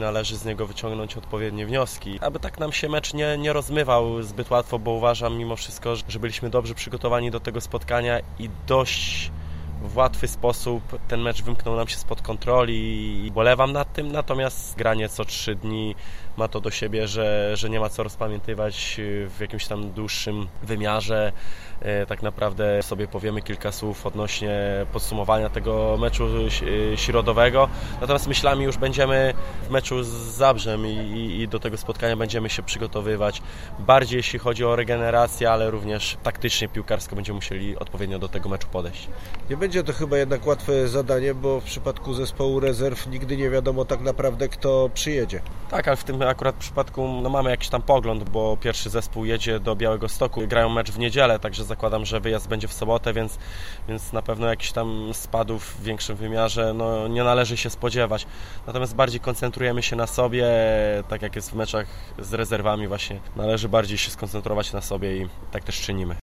Należy z niego wyciągnąć odpowiednie wnioski, aby tak nam się mecz nie, nie rozmywał zbyt łatwo, bo uważam mimo wszystko, że byliśmy dobrze przygotowani do tego spotkania i dość w łatwy sposób ten mecz wymknął nam się spod kontroli i bolewam nad tym, natomiast granie co trzy dni ma to do siebie, że, że nie ma co rozpamiętywać w jakimś tam dłuższym wymiarze. E, tak naprawdę sobie powiemy kilka słów odnośnie podsumowania tego meczu środowego, natomiast myślami już będziemy w meczu z Zabrzem i, i do tego spotkania będziemy się przygotowywać bardziej jeśli chodzi o regenerację, ale również taktycznie, piłkarsko będziemy musieli odpowiednio do tego meczu podejść. Nie będzie to chyba jednak łatwe zadanie, bo w przypadku zespołu rezerw nigdy nie wiadomo tak naprawdę kto przyjedzie. Tak, ale w tym akurat przypadku no, mamy jakiś tam pogląd, bo pierwszy zespół jedzie do Białego Stoku, grają mecz w niedzielę, także zakładam, że wyjazd będzie w sobotę, więc, więc na pewno jakiś tam spadów w większym wymiarze no, nie należy się spodziewać. Natomiast bardziej koncentrujemy się na sobie, tak jak jest w meczach z rezerwami właśnie. Należy bardziej się skoncentrować na sobie i tak też czynimy.